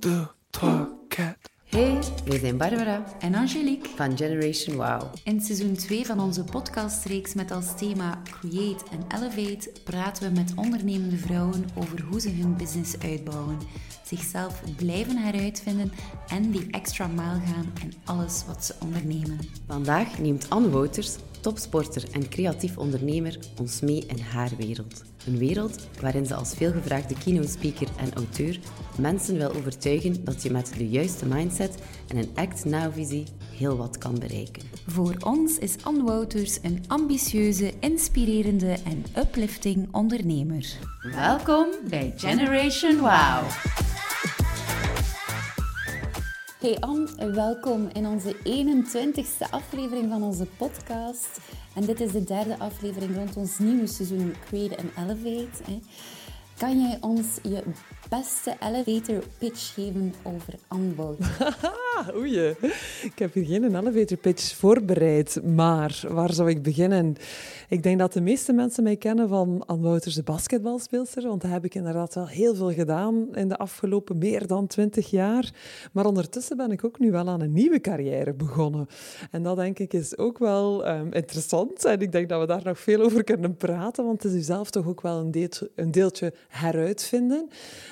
deux, trois, quatre. Hey, wij zijn Barbara en Angelique van Generation Wow. In seizoen 2 van onze podcastreeks met als thema Create and Elevate praten we met ondernemende vrouwen over hoe ze hun business uitbouwen, zichzelf blijven heruitvinden en die extra mile gaan in alles wat ze ondernemen. Vandaag neemt Anne Wouters, topsporter en creatief ondernemer, ons mee in haar wereld. Een wereld waarin ze als veelgevraagde keynote speaker en auteur mensen wil overtuigen dat je met de juiste mindset en een act-now-visie heel wat kan bereiken. Voor ons is Anne Wouters een ambitieuze, inspirerende en uplifting ondernemer. Welkom bij Generation Wow! Hey Anne, welkom in onze 21ste aflevering van onze podcast. En dit is de derde aflevering rond ons nieuwe seizoen Create and Elevate. Kan jij ons je beste elevator pitch geven over Anne Oei, ik heb hier geen elevator pitch voorbereid, maar waar zou ik beginnen? Ik denk dat de meeste mensen mij kennen van Anne Wouters, de basketbalspeelster, want daar heb ik inderdaad wel heel veel gedaan in de afgelopen meer dan twintig jaar. Maar ondertussen ben ik ook nu wel aan een nieuwe carrière begonnen. En dat denk ik is ook wel um, interessant en ik denk dat we daar nog veel over kunnen praten, want het is u zelf toch ook wel een een deeltje heruitvinden.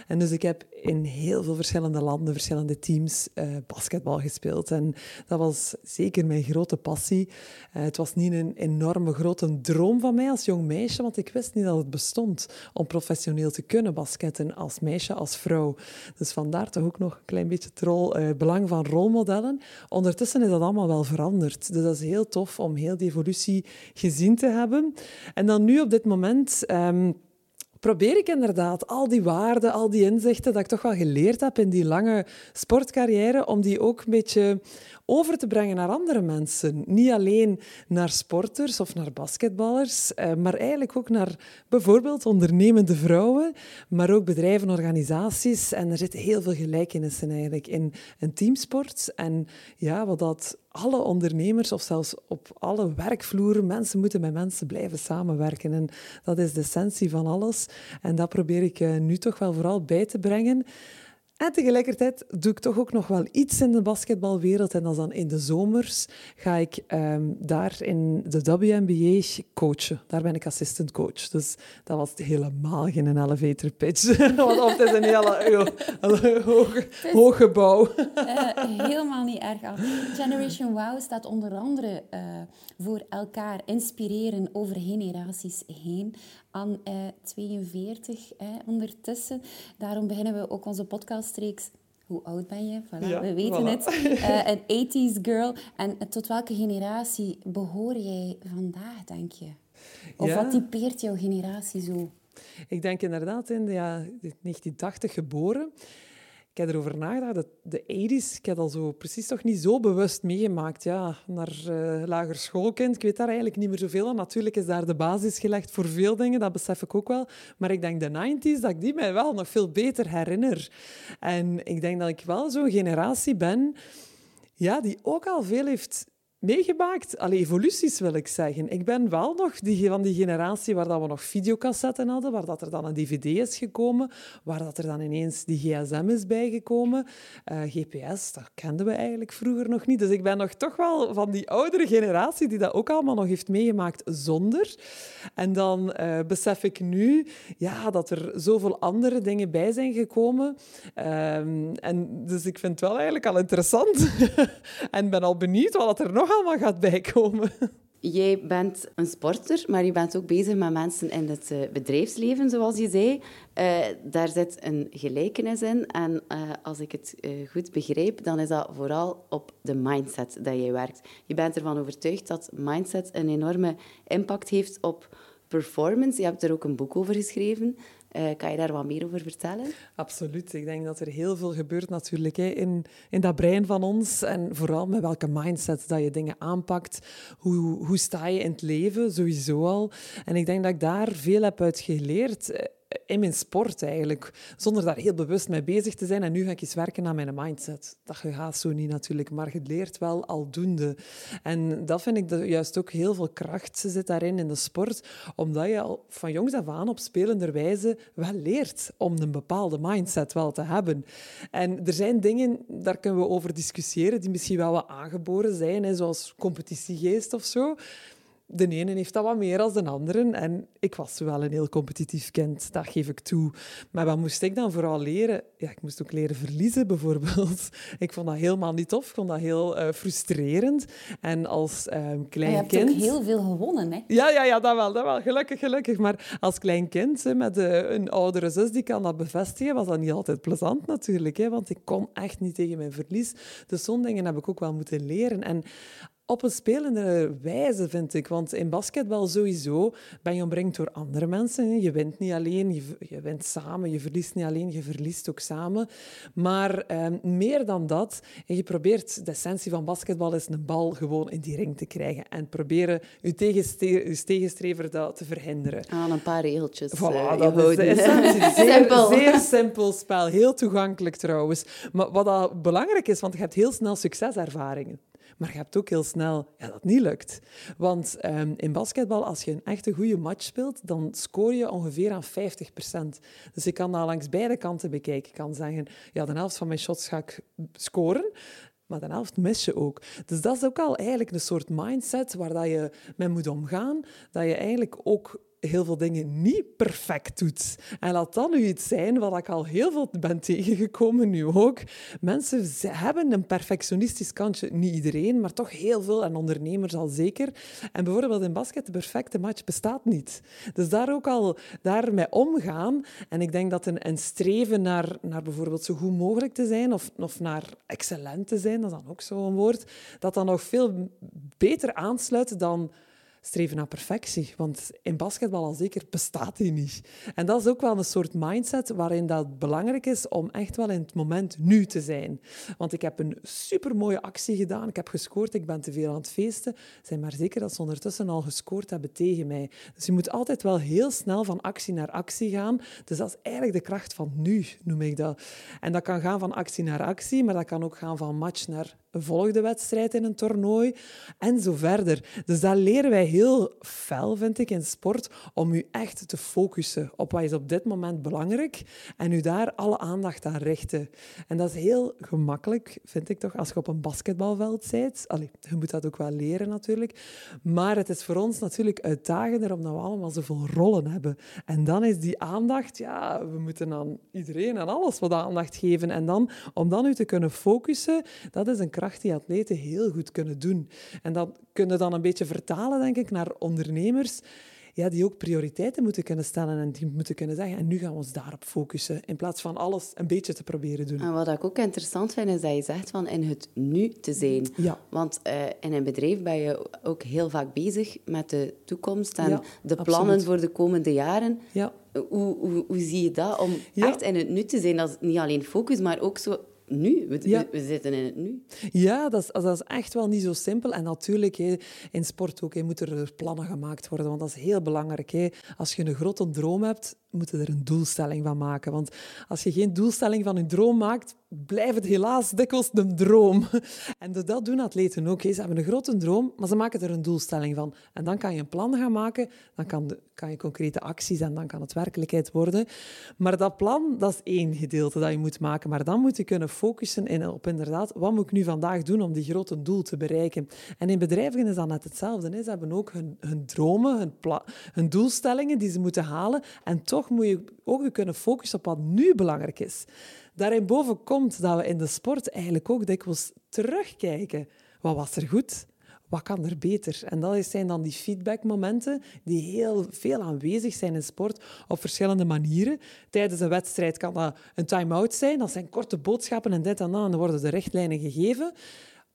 En dus ik heb in heel veel verschillende landen, verschillende teams uh, basketbal gespeeld. En dat was zeker mijn grote passie. Uh, het was niet een enorme grote droom van mij als jong meisje, want ik wist niet dat het bestond om professioneel te kunnen basketten als meisje, als vrouw. Dus vandaar toch ook nog een klein beetje het rol, uh, belang van rolmodellen. Ondertussen is dat allemaal wel veranderd. Dus dat is heel tof om heel die evolutie gezien te hebben. En dan nu op dit moment... Um, probeer ik inderdaad al die waarden, al die inzichten dat ik toch wel geleerd heb in die lange sportcarrière, om die ook een beetje over te brengen naar andere mensen. Niet alleen naar sporters of naar basketballers, eh, maar eigenlijk ook naar bijvoorbeeld ondernemende vrouwen, maar ook bedrijven, organisaties. En er zitten heel veel gelijkenissen eigenlijk in een teamsport. En ja, wat dat alle ondernemers of zelfs op alle werkvloeren, mensen moeten met mensen blijven samenwerken. En dat is de essentie van alles. En dat probeer ik eh, nu toch wel vooral bij te brengen. En tegelijkertijd doe ik toch ook nog wel iets in de basketbalwereld. En dat is dan in de zomers ga ik um, daar in de WNBA coachen. Daar ben ik assistant coach. Dus dat was helemaal geen elevator pitch. Want of het is een hele, hele hoog, hoog gebouw. Uh, helemaal niet erg. Generation Wow staat onder andere uh, voor elkaar inspireren over generaties heen aan uh, 42 eh, ondertussen. Daarom beginnen we ook onze podcastreeks hoe oud ben je? Voilà, ja, we weten voilà. het. Uh, een 80s girl. En tot welke generatie behoor jij vandaag, denk je? Of ja. wat typeert jouw generatie zo? Ik denk inderdaad in de ja, 1980 geboren ik heb erover nagedacht, de 80s, ik heb dat zo precies toch niet zo bewust meegemaakt. Ja, naar uh, lager ik weet daar eigenlijk niet meer zoveel aan. Natuurlijk is daar de basis gelegd voor veel dingen, dat besef ik ook wel. Maar ik denk de 90s, dat ik die mij wel nog veel beter herinner. En ik denk dat ik wel zo'n generatie ben ja, die ook al veel heeft meegemaakt. Allee, evoluties wil ik zeggen. Ik ben wel nog die, van die generatie waar dat we nog videocassetten hadden, waar dat er dan een dvd is gekomen, waar dat er dan ineens die gsm is bijgekomen. Eh, GPS, dat kenden we eigenlijk vroeger nog niet. Dus ik ben nog toch wel van die oudere generatie die dat ook allemaal nog heeft meegemaakt zonder. En dan uh, besef ik nu ja, dat er zoveel andere dingen bij zijn gekomen. Um, en dus ik vind het wel eigenlijk al interessant. en ben al benieuwd wat er nog allemaal gaat bijkomen. Jij bent een sporter, maar je bent ook bezig met mensen in het uh, bedrijfsleven, zoals je zei. Uh, daar zit een gelijkenis in. En uh, als ik het goed begrijp, dan is dat vooral op de mindset dat jij werkt. Je bent ervan overtuigd dat mindset een enorme impact heeft op performance. Je hebt er ook een boek over geschreven. Uh, kan je daar wat meer over vertellen? Absoluut. Ik denk dat er heel veel gebeurt natuurlijk hè, in, in dat brein van ons. En vooral met welke mindset dat je dingen aanpakt. Hoe, hoe sta je in het leven, sowieso al. En ik denk dat ik daar veel heb uit geleerd in mijn sport eigenlijk, zonder daar heel bewust mee bezig te zijn. En nu ga ik eens werken aan mijn mindset. Dat gaat zo niet natuurlijk, maar je leert wel aldoende. En dat vind ik juist ook heel veel kracht zit daarin in de sport, omdat je al van jongs af aan op spelender wijze wel leert om een bepaalde mindset wel te hebben. En er zijn dingen, daar kunnen we over discussiëren, die misschien wel wat aangeboren zijn, hè, zoals competitiegeest of zo de ene heeft dat wat meer dan de andere. En ik was wel een heel competitief kind, dat geef ik toe. Maar wat moest ik dan vooral leren? Ja, ik moest ook leren verliezen, bijvoorbeeld. Ik vond dat helemaal niet tof. Ik vond dat heel uh, frustrerend. En als um, klein je hebt kind... ook heel veel gewonnen, hè? Ja, ja, ja, dat wel. Dat wel. Gelukkig, gelukkig. Maar als klein kind hè, met uh, een oudere zus die kan dat bevestigen, was dat niet altijd plezant natuurlijk. Hè, want ik kon echt niet tegen mijn verlies. Dus zo'n dingen heb ik ook wel moeten leren. En op een spelende wijze, vind ik. Want in basketbal sowieso ben je omringd door andere mensen. Je wint niet alleen, je, je wint samen. Je verliest niet alleen, je verliest ook samen. Maar eh, meer dan dat, je probeert, de essentie van basketbal is een bal gewoon in die ring te krijgen. En proberen je, tegenstrever dat te verhinderen. Aan een paar regeltjes voilà, uh, dat is de essentie. Zeer simpel. zeer simpel spel. Heel toegankelijk trouwens. Maar wat dat belangrijk is, want je hebt heel snel succeservaringen. Maar je hebt ook heel snel ja, dat niet lukt. Want um, in basketbal, als je een echte goede match speelt, dan scoor je ongeveer aan 50% Dus je kan dat langs beide kanten bekijken. Je kan zeggen, ja, de helft van mijn shots ga ik scoren. Maar de helft mis je ook. Dus dat is ook al eigenlijk een soort mindset waar dat je mee moet omgaan. Dat je eigenlijk ook heel veel dingen niet perfect doet. En laat dan nu iets zijn wat ik al heel veel ben tegengekomen, nu ook. Mensen hebben een perfectionistisch kantje. Niet iedereen, maar toch heel veel. En ondernemers al zeker. En bijvoorbeeld in basket, de perfecte match bestaat niet. Dus daar ook al daarmee omgaan. En ik denk dat een, een streven naar, naar bijvoorbeeld zo goed mogelijk te zijn, of, of naar excellent te zijn, dat is dan ook zo'n woord, dat dan nog veel beter aansluit dan streven naar perfectie. Want in basketbal al zeker bestaat die niet. En dat is ook wel een soort mindset waarin dat belangrijk is om echt wel in het moment nu te zijn. Want ik heb een supermooie actie gedaan. Ik heb gescoord, ik ben te veel aan het feesten. Zijn maar zeker dat ze ondertussen al gescoord hebben tegen mij. Dus je moet altijd wel heel snel van actie naar actie gaan. Dus dat is eigenlijk de kracht van nu, noem ik dat. En dat kan gaan van actie naar actie, maar dat kan ook gaan van match naar volgde wedstrijd in een toernooi en zo verder. Dus dat leren wij heel fel, vind ik, in sport, om u echt te focussen op wat is op dit moment belangrijk en u daar alle aandacht aan richten. En dat is heel gemakkelijk, vind ik toch, als je op een basketbalveld bent. Allee, je moet dat ook wel leren natuurlijk. Maar het is voor ons natuurlijk uitdagender omdat we allemaal zoveel rollen hebben. En dan is die aandacht, ja, we moeten aan iedereen en alles wat aandacht geven. En dan, om dan u te kunnen focussen, dat is een kracht die atleten heel goed kunnen doen. En dat kunnen dan een beetje vertalen, denk ik, naar ondernemers ja, die ook prioriteiten moeten kunnen stellen en die moeten kunnen zeggen, en nu gaan we ons daarop focussen, in plaats van alles een beetje te proberen doen. En wat ik ook interessant vind, is dat je zegt van in het nu te zijn. Ja. Want uh, in een bedrijf ben je ook heel vaak bezig met de toekomst en de plannen voor de komende jaren. Ja. Hoe, hoe, hoe zie je dat, om echt in het nu te zijn? Dat is niet alleen focus, maar ook zo nu. We, we, zitten in het nu. Ja, dat is, dat is echt wel niet zo simpel. En natuurlijk, in sport ook, moeten er plannen gemaakt worden. Want dat is heel belangrijk. Als je een grote droom hebt, moeten er een doelstelling van maken. Want als je geen doelstelling van je droom maakt, blijft het helaas dikwijls een droom. En dat doen atleten ook. Ze hebben een grote droom, maar ze maken er een doelstelling van. En dan kan je een plan gaan maken, dan kan, kan je concrete acties en dan kan het werkelijkheid worden. Maar dat plan, dat is één gedeelte dat je moet maken. Maar dan moet je kunnen focussen in, op inderdaad, wat moet ik nu vandaag doen om die grote doel te bereiken? En in bedrijven is dat net hetzelfde. Ze hebben ook hun, hun dromen, hun, hun doelstellingen die ze moeten halen. En toch moet je ook kunnen focussen op wat nu belangrijk is. Daarin boven komt dat we in de sport eigenlijk ook dikwijls terugkijken. Wat was er goed? Wat kan er beter? En dat zijn dan die feedbackmomenten die heel veel aanwezig zijn in sport op verschillende manieren. Tijdens een wedstrijd kan dat een time-out zijn. Dat zijn korte boodschappen en dit en dat. En dan worden de richtlijnen gegeven.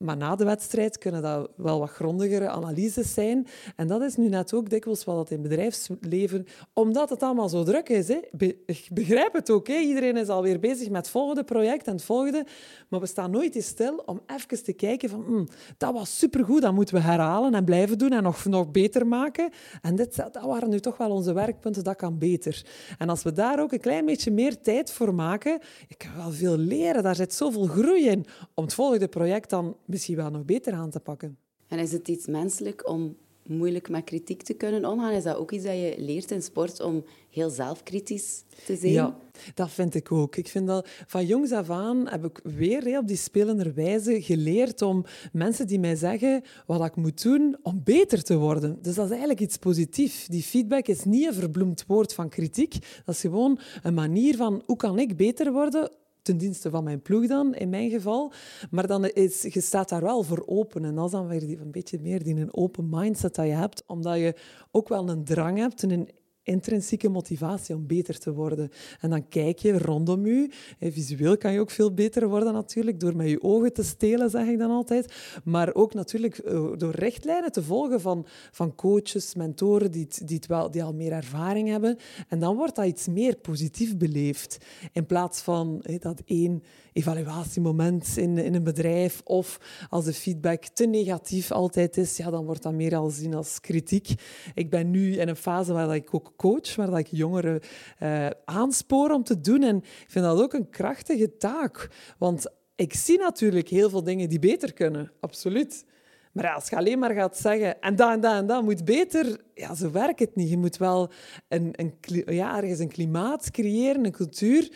Maar na de wedstrijd kunnen dat wel wat grondigere analyses zijn. En dat is nu net ook dikwijls wat in bedrijfsleven... Omdat het allemaal zo druk is. Hè. ik begrijp het ook. Hè. Iedereen is alweer bezig met het volgende project en het volgende. Maar we staan nooit eens stil om even te kijken van... Hm, dat was supergoed, dat moeten we herhalen en blijven doen en nog, nog beter maken. En dit, dat waren nu toch wel onze werkpunten, dat kan beter. En als we daar ook een klein beetje meer tijd voor maken... Ik kan wel veel leren, daar zit zoveel groei in. Om het volgende project dan misschien wel nog beter aan te pakken. En is het iets menselijk om moeilijk met kritiek te kunnen omgaan? Is dat ook iets dat je leert in sport om heel zelfkritisch te zijn? Ja, dat vind ik ook. Ik vind dat van jongs af aan heb ik weer op die spelende wijze geleerd om mensen die mij zeggen wat ik moet doen om beter te worden. Dus dat is eigenlijk iets positiefs. Die feedback is niet een verbloemd woord van kritiek. Dat is gewoon een manier van hoe kan ik beter worden ten dienste van mijn ploeg dan, in mijn geval. Maar dan is, je staat daar wel voor open. En dat is dan weer die, een beetje meer die een open mindset dat je hebt, omdat je ook wel een drang hebt, een intrinsieke motivatie om beter te worden. En dan kijk je rondom je. Visueel kan je ook veel beter worden natuurlijk, door met je ogen te stelen, zeg ik dan altijd. Maar ook natuurlijk eh, door richtlijnen te volgen van, van coaches, mentoren die, die, wel, die al meer ervaring hebben. En dan wordt dat iets meer positief beleefd. In plaats van dat één evaluatiemoment in, in een bedrijf of als de feedback te negatief altijd is, ja, dan wordt dat meer al gezien als kritiek. Ik ben nu in een fase waar ik ook coach, waar ik jongeren uh, aanspoor om te doen. En ik vind dat ook een krachtige taak. Want ik zie natuurlijk heel veel dingen die beter kunnen, absoluut. Maar als je alleen maar gaat zeggen, en dat en dat en dat moet beter, ja, zo werkt het niet. Je moet wel een, een, ja, ergens een klimaat creëren, een cultuur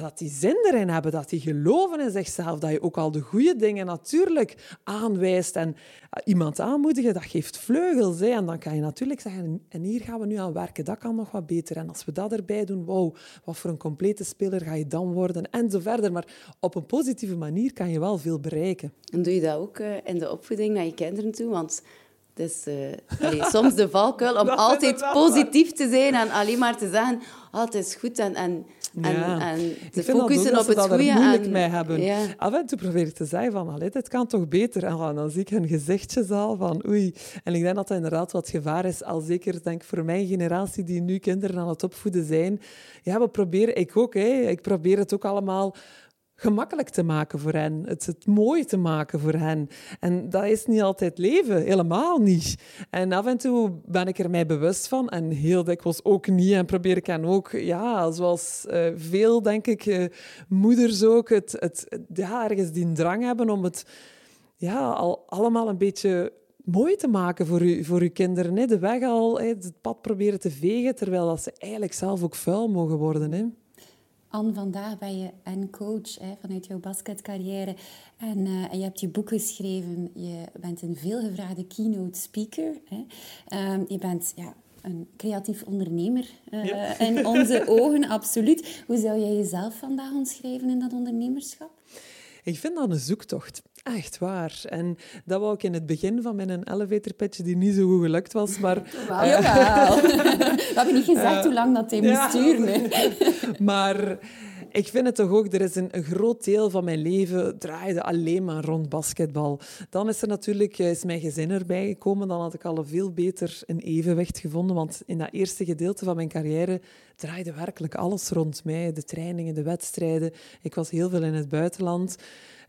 dat die zin erin hebben, dat die geloven in zichzelf, dat je ook al de goede dingen natuurlijk aanwijst en eh, iemand aanmoedigen, dat geeft vleugels. Hè. En dan kan je natuurlijk zeggen, en hier gaan we nu aan werken, dat kan nog wat beter. En als we dat erbij doen, wow, wat voor een complete speler ga je dan worden, en zo verder. Maar op een positieve manier kan je wel veel bereiken. En doe je dat ook eh, in de opvoeding naar je kinderen toe? Want dus uh, soms de valkuil om altijd positief te zijn en alleen maar te zeggen, oh, het is goed en, en, en, en te focussen op het goede. Dat moeilijk mee hebben. Ja. Af en toe probeer ik te zeggen van, allee, dit kan toch beter? En dan zie ik hun gezichtjes al van oei. En ik denk dat dat inderdaad wat gevaar is, al zeker denk voor mijn generatie die nu kinderen aan het opvoeden zijn. Ja, we proberen, ik ook, hè, ik probeer het ook allemaal gemakkelijk te maken voor hen, het, het mooi te maken voor hen. En dat is niet altijd leven, helemaal niet. En af en toe ben ik er mij bewust van en heel dikwijls ook niet. En probeer ik hen ook, ja, zoals uh, veel, denk ik, uh, moeders ook, het, het, ja, ergens die drang hebben om het ja, al, allemaal een beetje mooi te maken voor, u, voor uw kinderen. Hè. De weg al, het pad proberen te vegen, terwijl dat ze eigenlijk zelf ook vuil mogen worden. Hè. Anne, vandaag ben je een coach hè, vanuit jouw basketcarrière. En, uh, en, je hebt je boek geschreven. Je bent een veelgevraagde keynote speaker. Hè. Uh, je bent ja, een creatief ondernemer uh, in onze ogen, absoluut. Hoe zou jij jezelf vandaag omschrijven in dat ondernemerschap? Ik vind dat een zoektocht. Echt waar. En dat wou ik in het begin van mijn elevator pitch, die niet zo goed gelukt was, maar... Wow, jawel. We hebben niet gezegd hoe lang dat hij moest duren. maar ik vind het toch ook, er is een, een, groot deel van mijn leven draaide alleen maar rond basketbal. Dan is er natuurlijk eh, is mijn gezin erbij gekomen. Dan had ik al veel beter een evenwicht gevonden. Want in dat eerste gedeelte van mijn carrière draaide werkelijk alles rond mij. De trainingen, de wedstrijden. Ik was heel veel in het buitenland.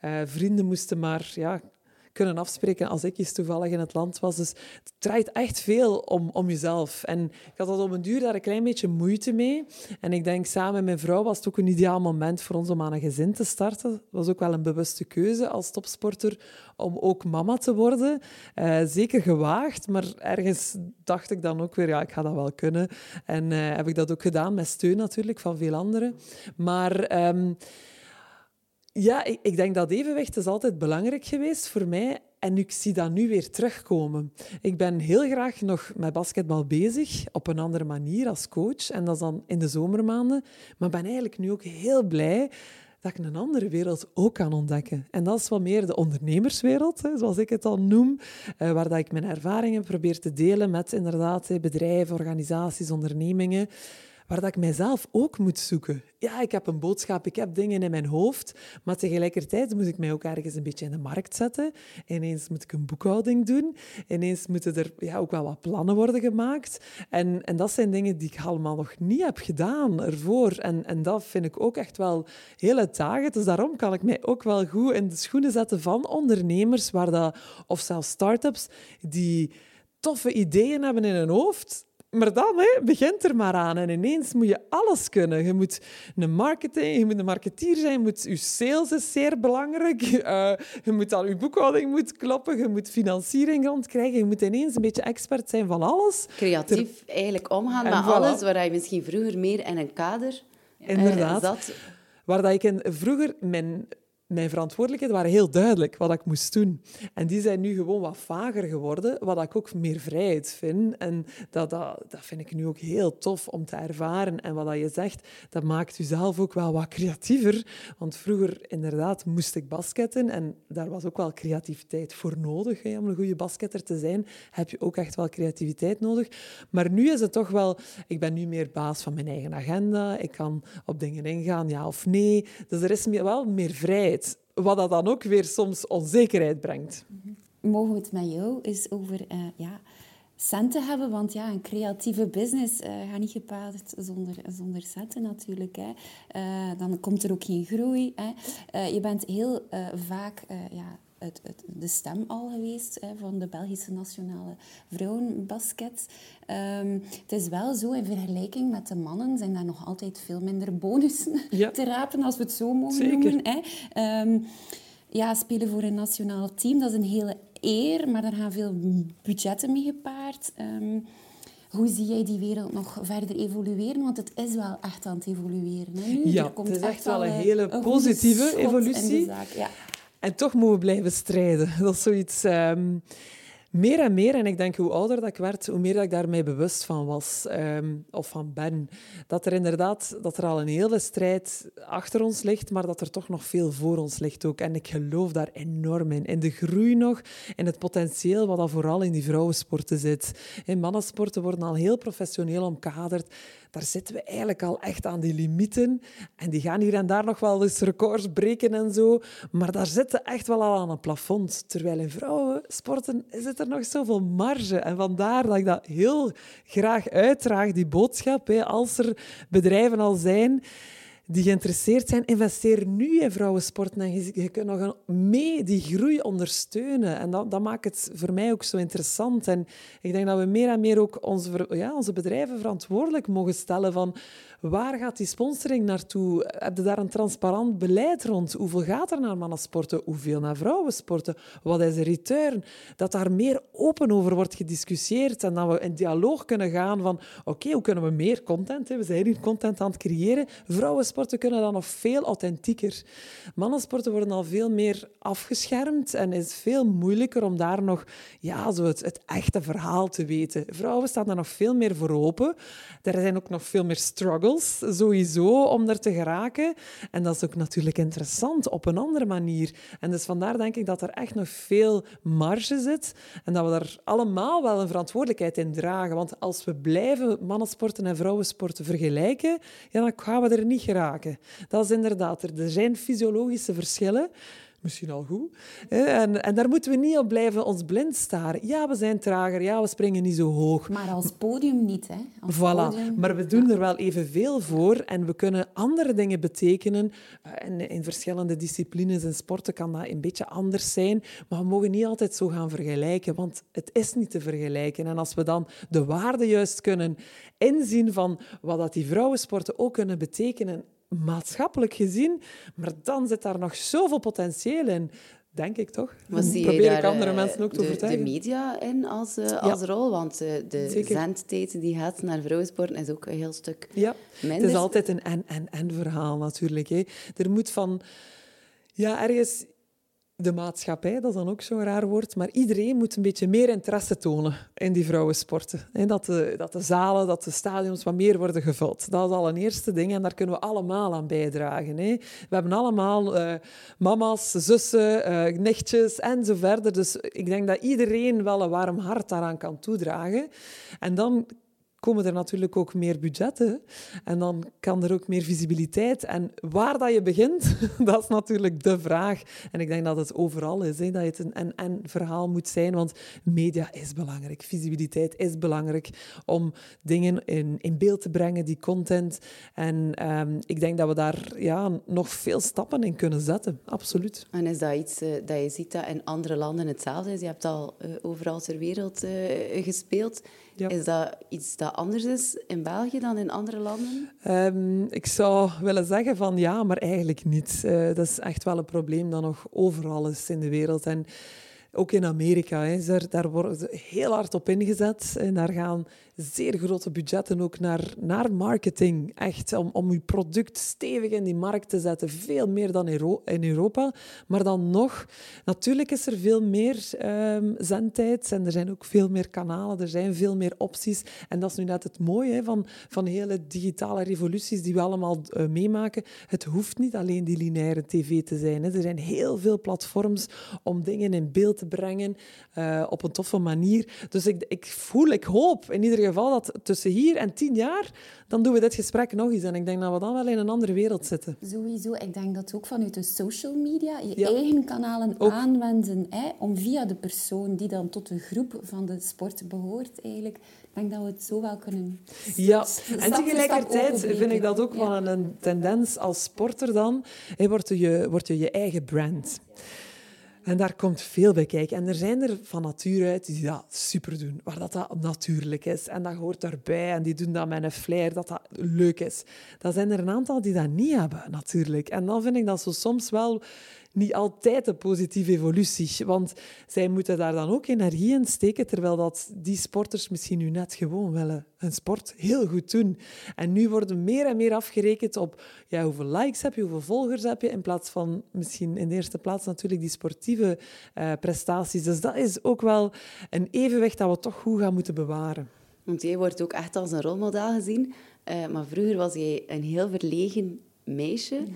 Uh, vrienden moesten maar ja, kunnen afspreken als ik eens toevallig in het land was. Dus het draait echt veel om, om jezelf. En ik had dat op een duur daar een klein beetje moeite mee. En ik denk, samen met mijn vrouw was het ook een ideaal moment voor ons om aan een gezin te starten. Het was ook wel een bewuste keuze als topsporter om ook mama te worden. Uh, zeker gewaagd, maar ergens dacht ik dan ook weer, ja, ik ga dat wel kunnen. En uh, heb ik dat ook gedaan, met steun natuurlijk van veel anderen. Maar... Um, ja, ik, ik, denk dat evenwicht is altijd belangrijk geweest voor mij. En ik zie dat nu weer terugkomen. Ik ben heel graag nog met basketbal bezig, op een andere manier als coach. En dat is dan in de zomermaanden. Maar ben eigenlijk nu ook heel blij dat ik een andere wereld ook kan ontdekken. En dat is wat meer de ondernemerswereld, zoals ik het al noem, eh, waar dat ik mijn ervaringen probeer te delen met inderdaad bedrijven, organisaties, ondernemingen waar dat ik mijzelf ook moet zoeken. Ja, ik heb een boodschap, ik heb dingen in mijn hoofd, maar tegelijkertijd moet ik mij ook ergens een beetje in de markt zetten. Ineens moet ik een boekhouding doen. Ineens moeten er ja, ook wel wat plannen worden gemaakt. En, en dat zijn dingen die ik allemaal nog niet heb gedaan ervoor. En, en dat vind ik ook echt wel hele dagen. Dus daarom kan ik mij ook wel goed in de schoenen zetten van ondernemers waar dat, of zelfs start-ups die toffe ideeën hebben in hun hoofd, maar dan hè, begint er maar aan. En ineens moet je alles kunnen. Je moet een marketing, je moet een marketeer zijn. Je, moet, je sales is zeer belangrijk. Uh, je moet al je boekhouding moet kloppen. Je moet financiering rondkrijgen. Je moet ineens een beetje expert zijn van alles. Creatief eigenlijk omgaan met alles waar je misschien vroeger meer in een kader uh, Inderdaad. zat. Waar dat ik in, vroeger mijn mijn verantwoordelijkheden waren heel duidelijk wat ik moest doen. En die zijn nu gewoon wat vager geworden, wat ik ook meer vrijheid vind. En dat, dat, dat vind ik nu ook heel tof om te ervaren. En wat je zegt, dat maakt jezelf ook wel wat creatiever. Want vroeger, inderdaad, moest ik basketten. En daar was ook wel creativiteit voor nodig. Om een goede basketter te zijn, heb je ook echt wel creativiteit nodig. Maar nu is het toch wel... Ik ben nu meer baas van mijn eigen agenda. Ik kan op dingen ingaan, ja of nee. Dus er is wel meer vrijheid wat dat dan ook weer soms onzekerheid brengt. Mogen we het met jou eens over uh, ja, centen hebben? Want ja, een creatieve business uh, gaat niet gepaard zonder, zonder centen natuurlijk. Hè. Uh, dan komt er ook geen groei. Hè. je bent heel vaak ja, het, het, de stem al geweest hè, van de Belgische nationale vrouwenbasket. Um, het is wel zo, in vergelijking met de mannen zijn daar nog altijd veel minder bonussen te rapen, als we het zo mogen Zeker. noemen. Hè. Um, ja, spelen voor een nationaal team, dat is een hele eer, maar daar gaan veel budgetten mee gepaard. Um, hoe zie jij die wereld nog verder evolueren? Want het is wel echt aan het evolueren. Hè, nu. Ja, het is echt wel een hele positieve evolutie. Zaak, ja. En toch moeten we blijven strijden. Dat is zoiets... Um, meer en meer, en ik denk hoe ouder dat ik werd, hoe meer dat ik daarmee bewust van was, um, of van ben. Dat er inderdaad dat er al een hele strijd achter ons ligt, maar dat er toch nog veel voor ons ligt ook. En ik geloof daar enorm in. In de groei nog, in het potentieel wat dat vooral in die vrouwensporten zit. In mannensporten worden al heel professioneel omkaderd daar zitten we eigenlijk al echt aan die limieten. En die gaan hier en daar nog wel eens records breken en zo. Maar daar zitten echt wel al aan een plafond. Terwijl in vrouwensporten zit er nog zoveel marge. En vandaar dat ik dat heel graag uitdraag, die boodschap. Als er bedrijven al zijn die geïnteresseerd zijn, investeer nu in vrouwensport. En je, kunt nog mee die groei ondersteunen. En dat, dat maakt het voor mij ook zo interessant. En ik denk dat we meer en meer ook onze, ja, onze bedrijven verantwoordelijk mogen stellen van Waar gaat die sponsoring naartoe? Heb je daar een transparant beleid rond? Hoeveel gaat er naar mannensporten? Hoeveel naar vrouwensporten? Wat is de return? Dat daar meer open over wordt gediscussieerd en dat we in dialoog kunnen gaan van oké, hoe kunnen we meer content? Hè? We zijn hier content aan het creëren. Vrouwensporten kunnen dan nog veel authentieker. Mannensporten worden al veel meer afgeschermd en is veel moeilijker om daar nog ja, zo het, echte verhaal te weten. Vrouwen staan daar nog veel meer voor open. Er zijn ook nog veel meer struggles sowieso om er te geraken. En dat is ook natuurlijk interessant op een andere manier. En dus vandaar denk ik dat er echt nog veel marge zit en dat we daar allemaal wel een verantwoordelijkheid in dragen. Want als we blijven mannensporten en vrouwensporten vergelijken, ja, dan gaan we er niet geraken. Dat is inderdaad er. Er zijn fysiologische verschillen misschien al goed. En, en daar moeten we niet op blijven ons blind staren. Ja, we zijn trager, ja, we springen niet zo hoog. Maar als podium niet, hè? Als voilà. Podium, maar we doen er wel evenveel voor en we kunnen andere dingen betekenen. En in verschillende disciplines en sporten kan dat een beetje anders zijn, maar we mogen niet altijd zo gaan vergelijken, want het is niet te vergelijken. En als we dan de waarde juist kunnen inzien van wat dat die vrouwensporten ook kunnen betekenen maatschappelijk gezien. Maar dan zit daar nog zoveel potentieel in. Denk ik toch? Maar zie probeer ik andere eh, mensen ook te de, overtuigen. de media in als, uh, als rol? Want uh, de Zeker. zendtijd die gaat naar vrouwensporten is ook een heel stuk ja. minder. Het is altijd een en-en-en verhaal natuurlijk. Hè. Er moet van... Ja, ergens de maatschappij, dat is dan ook zo'n raar woord, maar iedereen moet een beetje meer interesse tonen in die vrouwensporten. Dat de, dat de zalen, dat de stadions wat meer worden gevuld. Dat is al een eerste ding en daar kunnen we allemaal aan bijdragen. We hebben allemaal uh, mama's, zussen, uh, nichtjes en zo verder. Dus ik denk dat iedereen wel een warm hart daaraan kan toedragen. En dan komen er natuurlijk ook meer budgetten. En dan kan er ook meer visibiliteit. En waar dat je begint, dat is natuurlijk de vraag. En ik denk dat het overal is, hè, dat het een en-en verhaal moet zijn. Want media is belangrijk, visibiliteit is belangrijk om dingen in, in beeld te brengen, die content. En ehm, ik denk dat we daar ja, nog veel stappen in kunnen zetten, absoluut. En is dat iets uh, dat je ziet dat in andere landen hetzelfde is? Je hebt al uh, overal ter wereld uh, gespeeld. Ja. Is dat iets dat anders is in België dan in andere landen? Um, ik zou willen zeggen van ja, maar eigenlijk niet. dat is echt wel een probleem dat nog overal is in de wereld. En ook in Amerika, daar, daar wordt heel hard op ingezet. En daar gaan zeer grote budgetten ook naar, naar marketing. Echt, om, om je product stevig in die markt te zetten. Veel meer dan in Europa. Maar dan nog, natuurlijk is er veel meer um, zendtijd. En er zijn ook veel meer kanalen. Er zijn veel meer opties. En dat is nu net het mooie hè, van, van hele digitale revoluties die we allemaal uh, meemaken. Het hoeft niet alleen die lineaire tv te zijn. Hè. Er zijn heel veel platforms om dingen in beeld te brengen uh, op een toffe manier. Dus ik, ik voel, ik hoop in ieder geval dat tussen hier en tien jaar, dan doen we dit gesprek nog eens. En ik denk dat we dan wel in een andere wereld zitten. Sowieso. Ik denk dat ook vanuit de social media je eigen kanalen aanwenden hè, om via de persoon die dan tot de groep van de sport behoort eigenlijk ik denk dat we het zo wel kunnen. Ja, en tegelijkertijd vind ik dat ook wel een tendens als sporter dan. Hey, word, je, word je je eigen brand. En daar komt veel bij kijken. En er zijn er van nature uit die dat super doen, waar dat, dat natuurlijk is. En dat hoort daarbij. En die doen dat met een flair, dat dat leuk is. Dan zijn er een aantal die dat niet hebben, natuurlijk. En dan vind ik dat zo soms wel niet altijd een positieve evolutie. Want zij moeten daar dan ook energie in steken, terwijl dat die sporters misschien nu net gewoon willen hun sport heel goed doen. En nu worden meer en meer afgerekend op ja, hoeveel likes heb je, hoeveel volgers heb je, in plaats van misschien in de eerste plaats natuurlijk die sportieve uh, prestaties. Dus dat is ook wel een evenwicht dat we toch goed gaan moeten bewaren. Want jij wordt ook echt als een rolmodel gezien. Uh, maar vroeger was jij een heel verlegen meisje.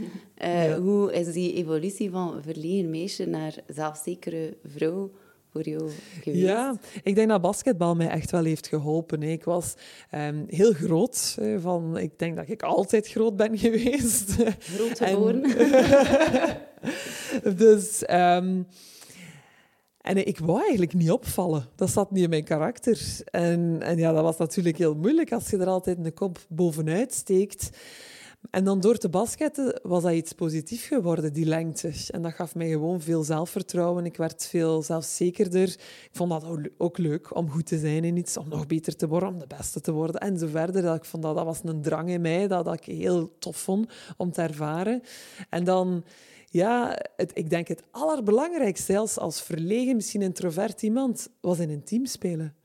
Uh, Hoe is die evolutie van verlegen meisje naar zelfzekere vrouw voor jou geweest? Ja, ik denk dat basketbal mij echt wel heeft geholpen. Ik was um, heel groot. Van, ik denk dat ik altijd groot ben geweest. Groot geboren. dus... Um, en ik wou eigenlijk niet opvallen. Dat zat niet in mijn karakter. En, en ja, dat was natuurlijk heel moeilijk als je er altijd een kop bovenuit steekt. En dan door te basketten was dat iets positiefs geworden, die lengte. En dat gaf mij gewoon veel zelfvertrouwen. Ik werd veel zelfzekerder. Ik vond dat ook leuk om goed te zijn in iets, om nog beter te worden, om de beste te worden en zo verder. Dat ik vond dat, dat was een drang in mij, dat, dat ik heel tof vond om te ervaren. En dan ja, het, ik denk het allerbelangrijkste, zelfs als verlegen, misschien introvert iemand, was in een team spelen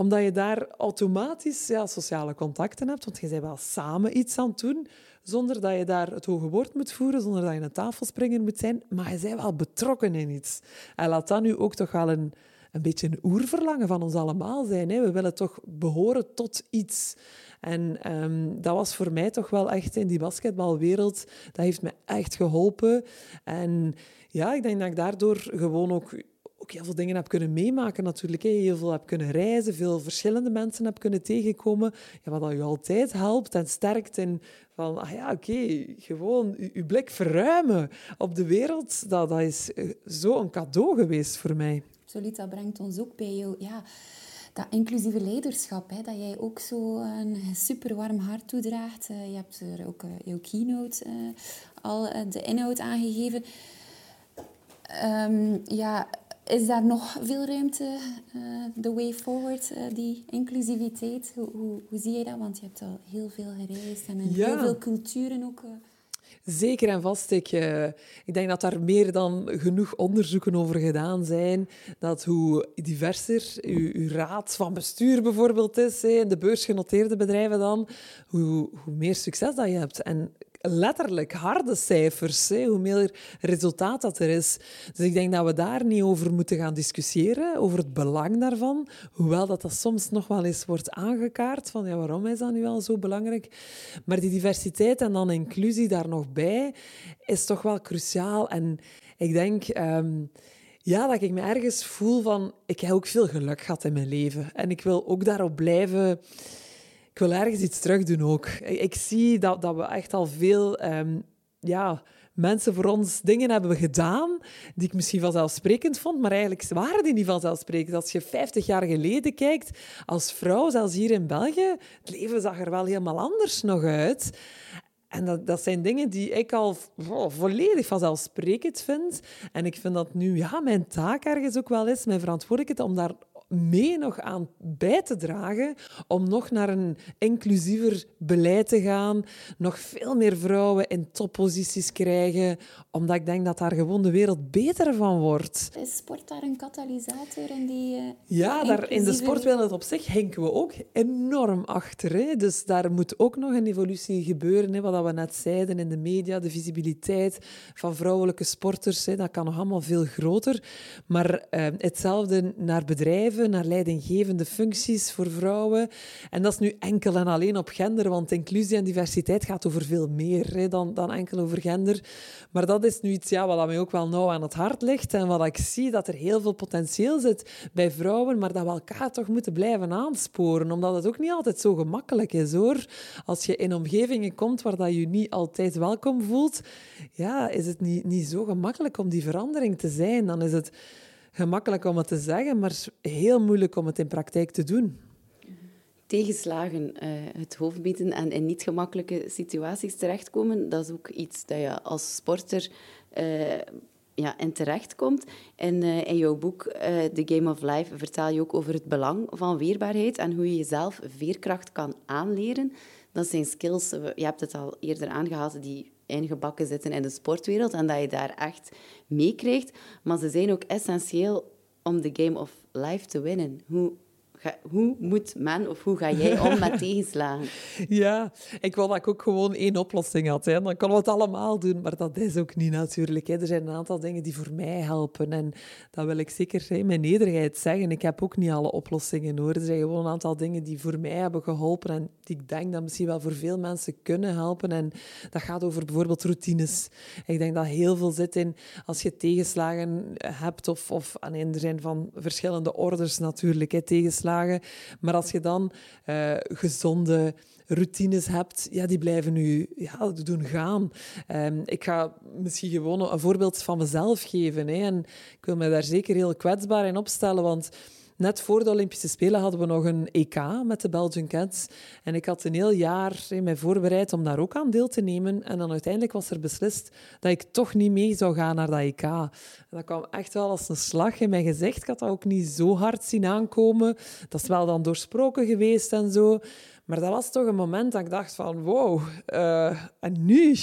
omdat je daar automatisch ja, sociale contacten hebt, want je bent wel samen iets aan het doen, zonder dat je daar het hoge woord moet voeren, zonder dat je een tafelspringer moet zijn, maar je bent wel betrokken in iets. En laat dat nu ook toch wel een, een beetje een oerverlangen van ons allemaal zijn. Hè? We willen toch behoren tot iets. En um, dat was voor mij toch wel echt in die basketbalwereld, dat heeft me echt geholpen. En ja, ik denk dat ik daardoor gewoon ook heel veel dingen heb kunnen meemaken natuurlijk. Heel veel heb kunnen reizen, veel verschillende mensen heb kunnen tegenkomen. Ja, wat dat je altijd helpt en sterkt in van, ah ja, oké, gewoon je, blik verruimen op de wereld. Dat, dat is eh, zo een cadeau geweest voor mij. Absoluut, dat brengt ons ook bij jou. Ja, dat inclusieve leiderschap, hè, dat jij ook zo een super warm hart toedraagt. Uh, je hebt er ook uh, jouw keynote al de inhoud aangegeven. Um, ja, is daar nog veel ruimte, de uh, way forward, uh, die inclusiviteit? Hoe, hoe, hoe, zie je dat? Want je hebt al heel veel gereisd en in ja. heel veel culturen ook. Uh... Zeker en vast. Ik, ik denk dat daar meer dan genoeg onderzoeken over gedaan zijn. Dat hoe diverser uw, uw raad van bestuur bijvoorbeeld is, in de beursgenoteerde bedrijven dan, hoe, hoe meer succes dat je hebt. En letterlijk harde cijfers, hoe meer resultaat dat er is. Dus ik denk dat we daar niet over moeten gaan discussiëren, over het belang daarvan. Hoewel dat, dat soms nog wel eens wordt aangekaart, van ja, waarom is dat nu wel zo belangrijk? Maar die diversiteit en dan inclusie daar nog bij, is toch wel cruciaal. En ik denk... Um, ja, dat ik me ergens voel van... Ik heb ook veel geluk gehad in mijn leven. En ik wil ook daarop blijven wil ergens iets terug doen ook. Ik, zie dat, dat we echt al veel ehm, ja, mensen voor ons dingen hebben gedaan die ik misschien vanzelfsprekend vond, maar eigenlijk waren die niet vanzelfsprekend. Als je 50 jaar geleden kijkt, als vrouw, zelfs hier in België, het leven zag er wel helemaal anders nog uit. En dat, dat zijn dingen die ik al oh, volledig vanzelfsprekend vind. En ik vind dat nu ja, mijn taak ergens ook wel is, mijn verantwoordelijkheid, om daar mee nog aan bij te dragen om nog naar een inclusiever beleid te gaan, nog veel meer vrouwen in topposities krijgen, omdat ik denk dat daar gewoon de wereld beter van wordt. Is sport daar een katalysator in die uh, Ja, daar, in de sportwereld op zich hinken we ook enorm achter. Hè? Dus daar moet ook nog een evolutie gebeuren, hè? wat we net zeiden in de media, de visibiliteit van vrouwelijke sporters, hè? dat kan nog allemaal veel groter. Maar uh, hetzelfde naar bedrijven naar leidinggevende functies voor vrouwen. En dat is nu enkel en alleen op gender, want inclusie en diversiteit gaat over veel meer dan, dan enkel over gender. Maar dat is nu iets ja, wat mij ook wel nauw aan het hart ligt en wat ik zie, dat er heel veel potentieel zit bij vrouwen, maar dat we elkaar toch moeten blijven aansporen, omdat het ook niet altijd zo gemakkelijk is, hoor. Als je in omgevingen komt waar dat je niet altijd welkom voelt, ja, is het niet, niet zo gemakkelijk om die verandering te zijn. Dan is het gemakkelijk om het te zeggen, maar heel moeilijk om het in praktijk te doen. Tegenslagen, uh, het hoofd bieden en in niet gemakkelijke situaties terechtkomen, dat is ook iets dat je als sporter uh, ja, in terechtkomt. En uh, in jouw boek The Game of Life vertel je ook over het belang van weerbaarheid en hoe je jezelf veerkracht kan aanleren. Dat zijn skills, je hebt het al eerder aangehaald, die ingebakken zitten in de sportwereld en dat je daar echt meekrijgt. Maar ze zijn ook essentieel om de game of life te winnen. Hoe hoe moet men of hoe ga jij om met tegenslagen? Ja, ik wil dat ik ook gewoon één oplossing had. Hè. Dan kunnen we het allemaal doen, maar dat is ook niet natuurlijk. Hè. Er zijn een aantal dingen die voor mij helpen. En dat wil ik zeker in mijn nederigheid zeggen. Ik heb ook niet alle oplossingen hoor. Er zijn gewoon een aantal dingen die voor mij hebben geholpen en die ik denk dat misschien wel voor veel mensen kunnen helpen. En dat gaat over bijvoorbeeld routines. Ik denk dat heel veel zit in als je tegenslagen hebt of, of er zijn van verschillende orders natuurlijk, hè, tegenslagen maar als je dan uh, gezonde routines hebt, ja, die blijven nu ja, doen gaan. Um, ik ga misschien gewoon een voorbeeld van mezelf geven. Hè, en ik wil me daar zeker heel kwetsbaar in opstellen, want net voor de Olympische Spelen hadden we nog een EK met de Belgian Cats. En ik had een heel jaar mij voorbereid om daar ook aan deel te nemen. En dan uiteindelijk was er beslist dat ik toch niet mee zou gaan naar dat EK. Dat kwam echt wel als een slag in mijn gezicht. Ik had dat ook niet zo hard zien aankomen. Dat is wel dan doorsproken geweest en zo. Maar dat was toch een moment dat ik dacht van, wow, uh, en nu?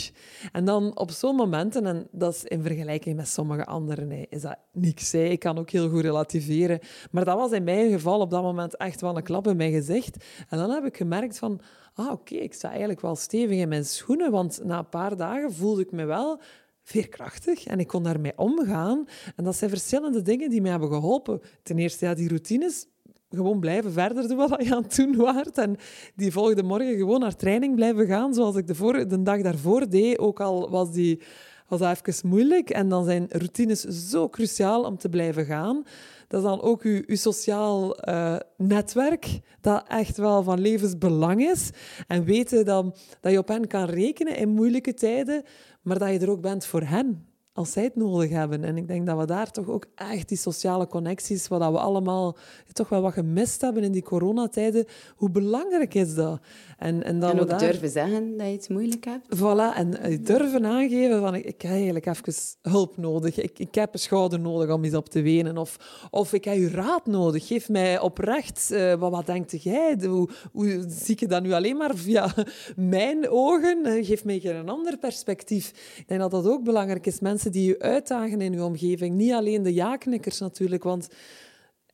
En dan op zo'n momenten, en dat is in vergelijking met sommige anderen, nee, is dat niks. Hè. Ik kan ook heel goed relativeren. Maar dat was in mijn geval op dat moment echt wel een klap in mijn gezicht. En dan heb ik gemerkt van, ah oké, ik sta eigenlijk wel stevig in mijn schoenen. Want na een paar dagen voelde ik me wel veerkrachtig en ik kon daarmee omgaan. En dat zijn verschillende dingen die mij hebben geholpen. Ten eerste, ja, die routines gewoon blijven verder doen wat je aan het doen waart. En die volgende morgen gewoon naar training blijven gaan, zoals ik de, de dag daarvoor deed. Ook al was, die, was dat even moeilijk. En dan zijn routines zo cruciaal om te blijven gaan. Dat is dan ook je sociaal uh, netwerk, dat echt wel van levensbelang is. En weten dat, dat je op hen kan rekenen in moeilijke tijden, maar dat je er ook bent voor hen als zij het nodig hebben. En ik denk dat we daar toch ook echt die sociale connecties, wat we allemaal toch wel wat gemist hebben in die coronatijden, hoe belangrijk is dat? En, en, dan ook durven zeggen dat je het moeilijk hebt. Voilà, en eh, durven aangeven van ik, ik heb eigenlijk even hulp nodig. Ik, ik heb een schouder nodig om iets op te wenen. Of, of ik heb je raad nodig. Geef mij oprecht, uh, wat, wat denkt jij? Hoe, hoe zie je dat nu alleen maar via mijn ogen? Eh, geef mij geen ander perspectief. Ik denk dat dat ook belangrijk is. Mensen die je uitdagen in je omgeving. Niet alleen de ja-knikkers natuurlijk, want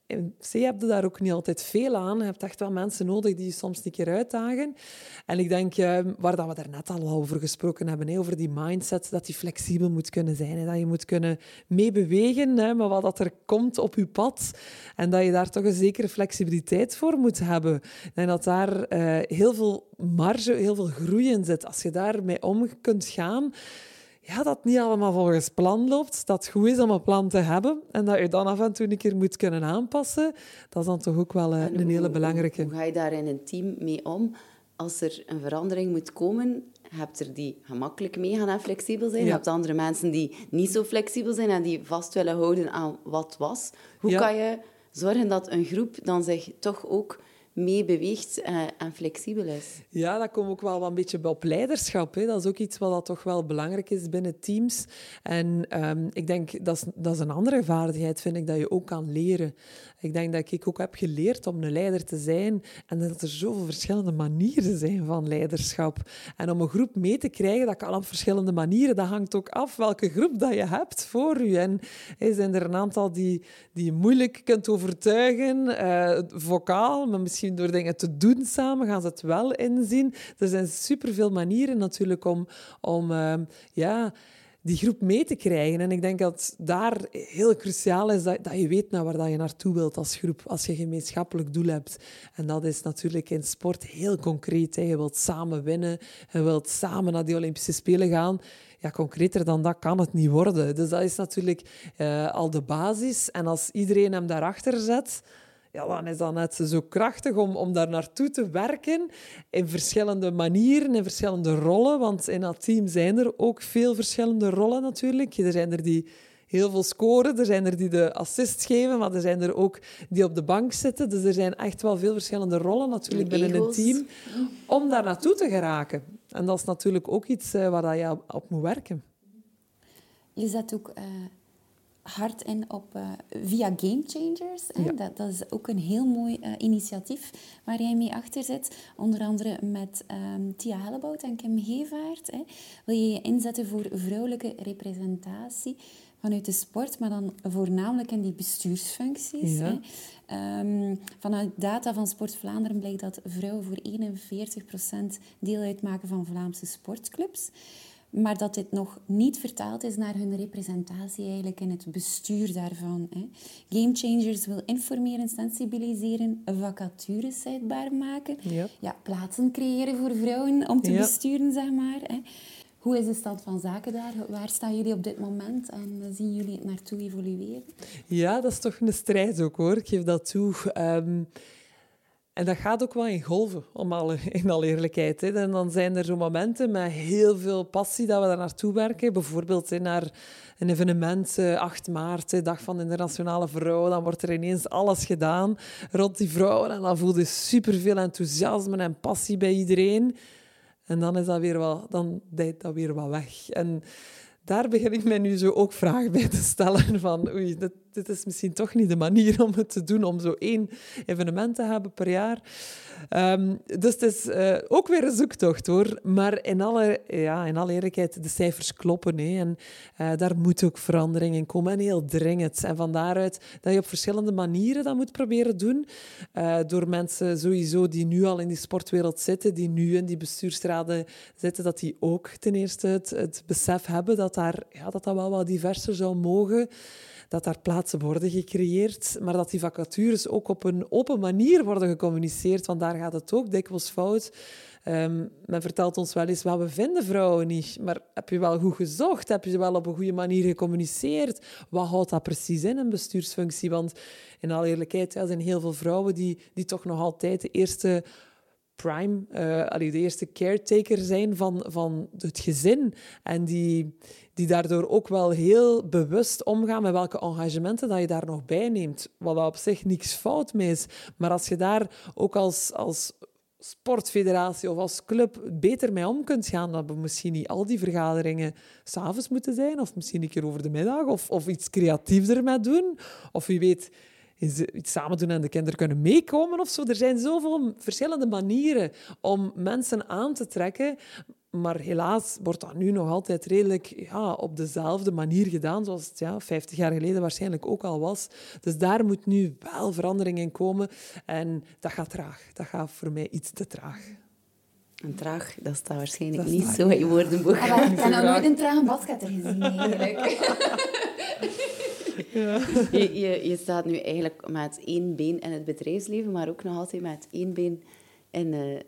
in C heb daar ook niet altijd veel aan. Je hebt echt wel mensen nodig die je soms een keer uitdagen. En ik denk, uh, waar dat we daar net al over gesproken hebben, over die mindset, dat die flexibel moet kunnen zijn. Dat je moet kunnen meebewegen met wat dat er komt op je pad. En dat je daar toch een zekere flexibiliteit voor moet hebben. En dat daar uh, heel veel marge, heel veel groei in zit. Als je daarmee om kunt gaan ja, dat niet allemaal volgens plan loopt. Dat het goed is om een plan te hebben en dat je dan af en toe een keer moet kunnen aanpassen. Dat is dan toch ook wel uh, een hele belangrijke. Hoe, ga je daar in een team mee om? Als er een verandering moet komen, hebt er die gemakkelijk meegaan en flexibel zijn. Je hebt andere mensen die niet zo flexibel zijn en die vast willen houden aan wat was. Hoe kan je zorgen dat een groep dan zich toch ook mee beweegt uh, en flexibel is. Ja, dat komt ook wel een beetje op leiderschap. Hè. Dat is ook iets wat dat toch wel belangrijk is binnen teams. En um, ik denk, dat is, dat is een andere vaardigheid, vind ik, dat je ook kan leren. Ik denk dat ik ook heb geleerd om een leider te zijn en dat er zoveel verschillende manieren zijn van leiderschap. En om een groep mee te krijgen, dat kan op verschillende manieren. Dat hangt ook af welke groep dat je hebt voor je. En zijn er een aantal die, die je moeilijk kunt overtuigen, uh, vocaal, maar misschien door dingen te doen samen gaan ze het wel inzien. Er zijn superveel manieren natuurlijk om, om uh, ja, die groep mee te krijgen. En ik denk dat daar heel cruciaal is dat, dat je weet naar waar dat je naartoe wilt als groep, als je een gemeenschappelijk doel hebt. En dat is natuurlijk in sport heel concreet. Hè. Je wilt samen winnen, je wilt samen naar die Olympische Spelen gaan. Ja, concreter dan dat kan het niet worden. Dus dat is natuurlijk uh, al de basis. En als iedereen hem daarachter zet, ja, dan is dat net zo krachtig om, om daar naartoe te werken in verschillende manieren, in verschillende rollen. Want in dat team zijn er ook veel verschillende rollen natuurlijk. Er zijn er die heel veel scoren, er zijn er die de assist geven, maar er zijn er ook die op de bank zitten. Dus er zijn echt wel veel verschillende rollen natuurlijk binnen een team om daar naartoe te geraken. En dat is natuurlijk ook iets uh, waar je op moet werken. Je zet ook... Uh hard in op uh, via Game Changers. Dat, dat, is ook een heel mooi uh, initiatief waar jij mee achter zit. Onder andere met um, Tia Hellebout en Kim Gevaert. Hè. Wil je je inzetten voor vrouwelijke representatie vanuit de sport, maar dan voornamelijk in die bestuursfuncties. Hè. Um, vanuit data van Sport Vlaanderen blijkt dat vrouwen voor 41% deel uitmaken van Vlaamse sportclubs maar dat dit nog niet vertaald is naar hun representatie eigenlijk in het bestuur daarvan. Hè. Game Changers wil informeren, sensibiliseren, vacatures zichtbaar maken, ja. plaatsen creëren voor vrouwen om te besturen, zeg maar. Hè. Hoe is de stand van zaken daar? Waar staan jullie op dit moment en zien jullie het naartoe evolueren? Ja, dat is toch een strijd ook hoor, ik geef dat toe. Um, en dat gaat ook wel in golven, om alle, in alle eerlijkheid. Hè. En dan zijn er zo momenten met heel veel passie dat we daar naartoe werken. Bijvoorbeeld hè, naar een evenement, 8 eh, maart, Dag van de Internationale Vrouw. Dan wordt er ineens alles gedaan rond die vrouwen. En dan voel je superveel enthousiasme en passie bij iedereen. En dan is dat weer wel, dan dijt dat weer wat weg. En daar begin ik mij nu zo ook vragen bij te stellen van oei, dit, dit is misschien toch niet de manier om het te doen, om zo één evenement te hebben per jaar. Um, dus het is uh, ook weer een zoektocht hoor. Maar in alle, ja, in alle eerlijkheid, de cijfers kloppen. Hè. En uh, daar moet ook verandering in komen. En heel dringend. En van daaruit dat je op verschillende manieren dat moet proberen doen. Uh, door mensen sowieso die nu al in die sportwereld zitten, die nu in die bestuursraden zitten, dat die ook ten eerste het, het besef hebben dat, daar, ja, dat dat wel wat diverser zou mogen dat daar plaatsen worden gecreëerd, maar dat die vacatures ook op een open manier worden gecommuniceerd, want daar gaat het ook dikwijls fout. Um, men vertelt ons wel eens, wat we vinden vrouwen niet. Maar heb je wel goed gezocht? Heb je ze wel op een goede manier gecommuniceerd? Wat houdt dat precies in, een bestuursfunctie? Want in alle eerlijkheid, er zijn heel veel vrouwen die, die toch nog altijd de eerste prime, uh, de eerste caretaker zijn van, van het gezin. En die, die daardoor ook wel heel bewust omgaan met welke engagementen dat je daar nog bij neemt. Wat op zich niks fout mee is. Maar als je daar ook als, als sportfederatie of als club beter mee om kunt gaan, dat we misschien niet al die vergaderingen s'avonds moeten zijn, of misschien een keer over de middag, of, of iets creatiever mee doen. Of wie weet iets samen doen en de kinderen kunnen meekomen of zo. Er zijn zoveel verschillende manieren om mensen aan te trekken. Maar helaas wordt dat nu nog altijd redelijk ja, op dezelfde manier gedaan, zoals het ja, 50 jaar geleden waarschijnlijk ook al was. Dus daar moet nu wel verandering in komen. En dat gaat traag. Dat gaat voor mij iets te traag. En traag, dat staat waarschijnlijk niet zo in je woordenboek. Ah, ik heb nog nooit een trage badkater gezien, eigenlijk. Je, je, je, staat nu eigenlijk met één been in het bedrijfsleven, maar ook nog altijd met één been in uh,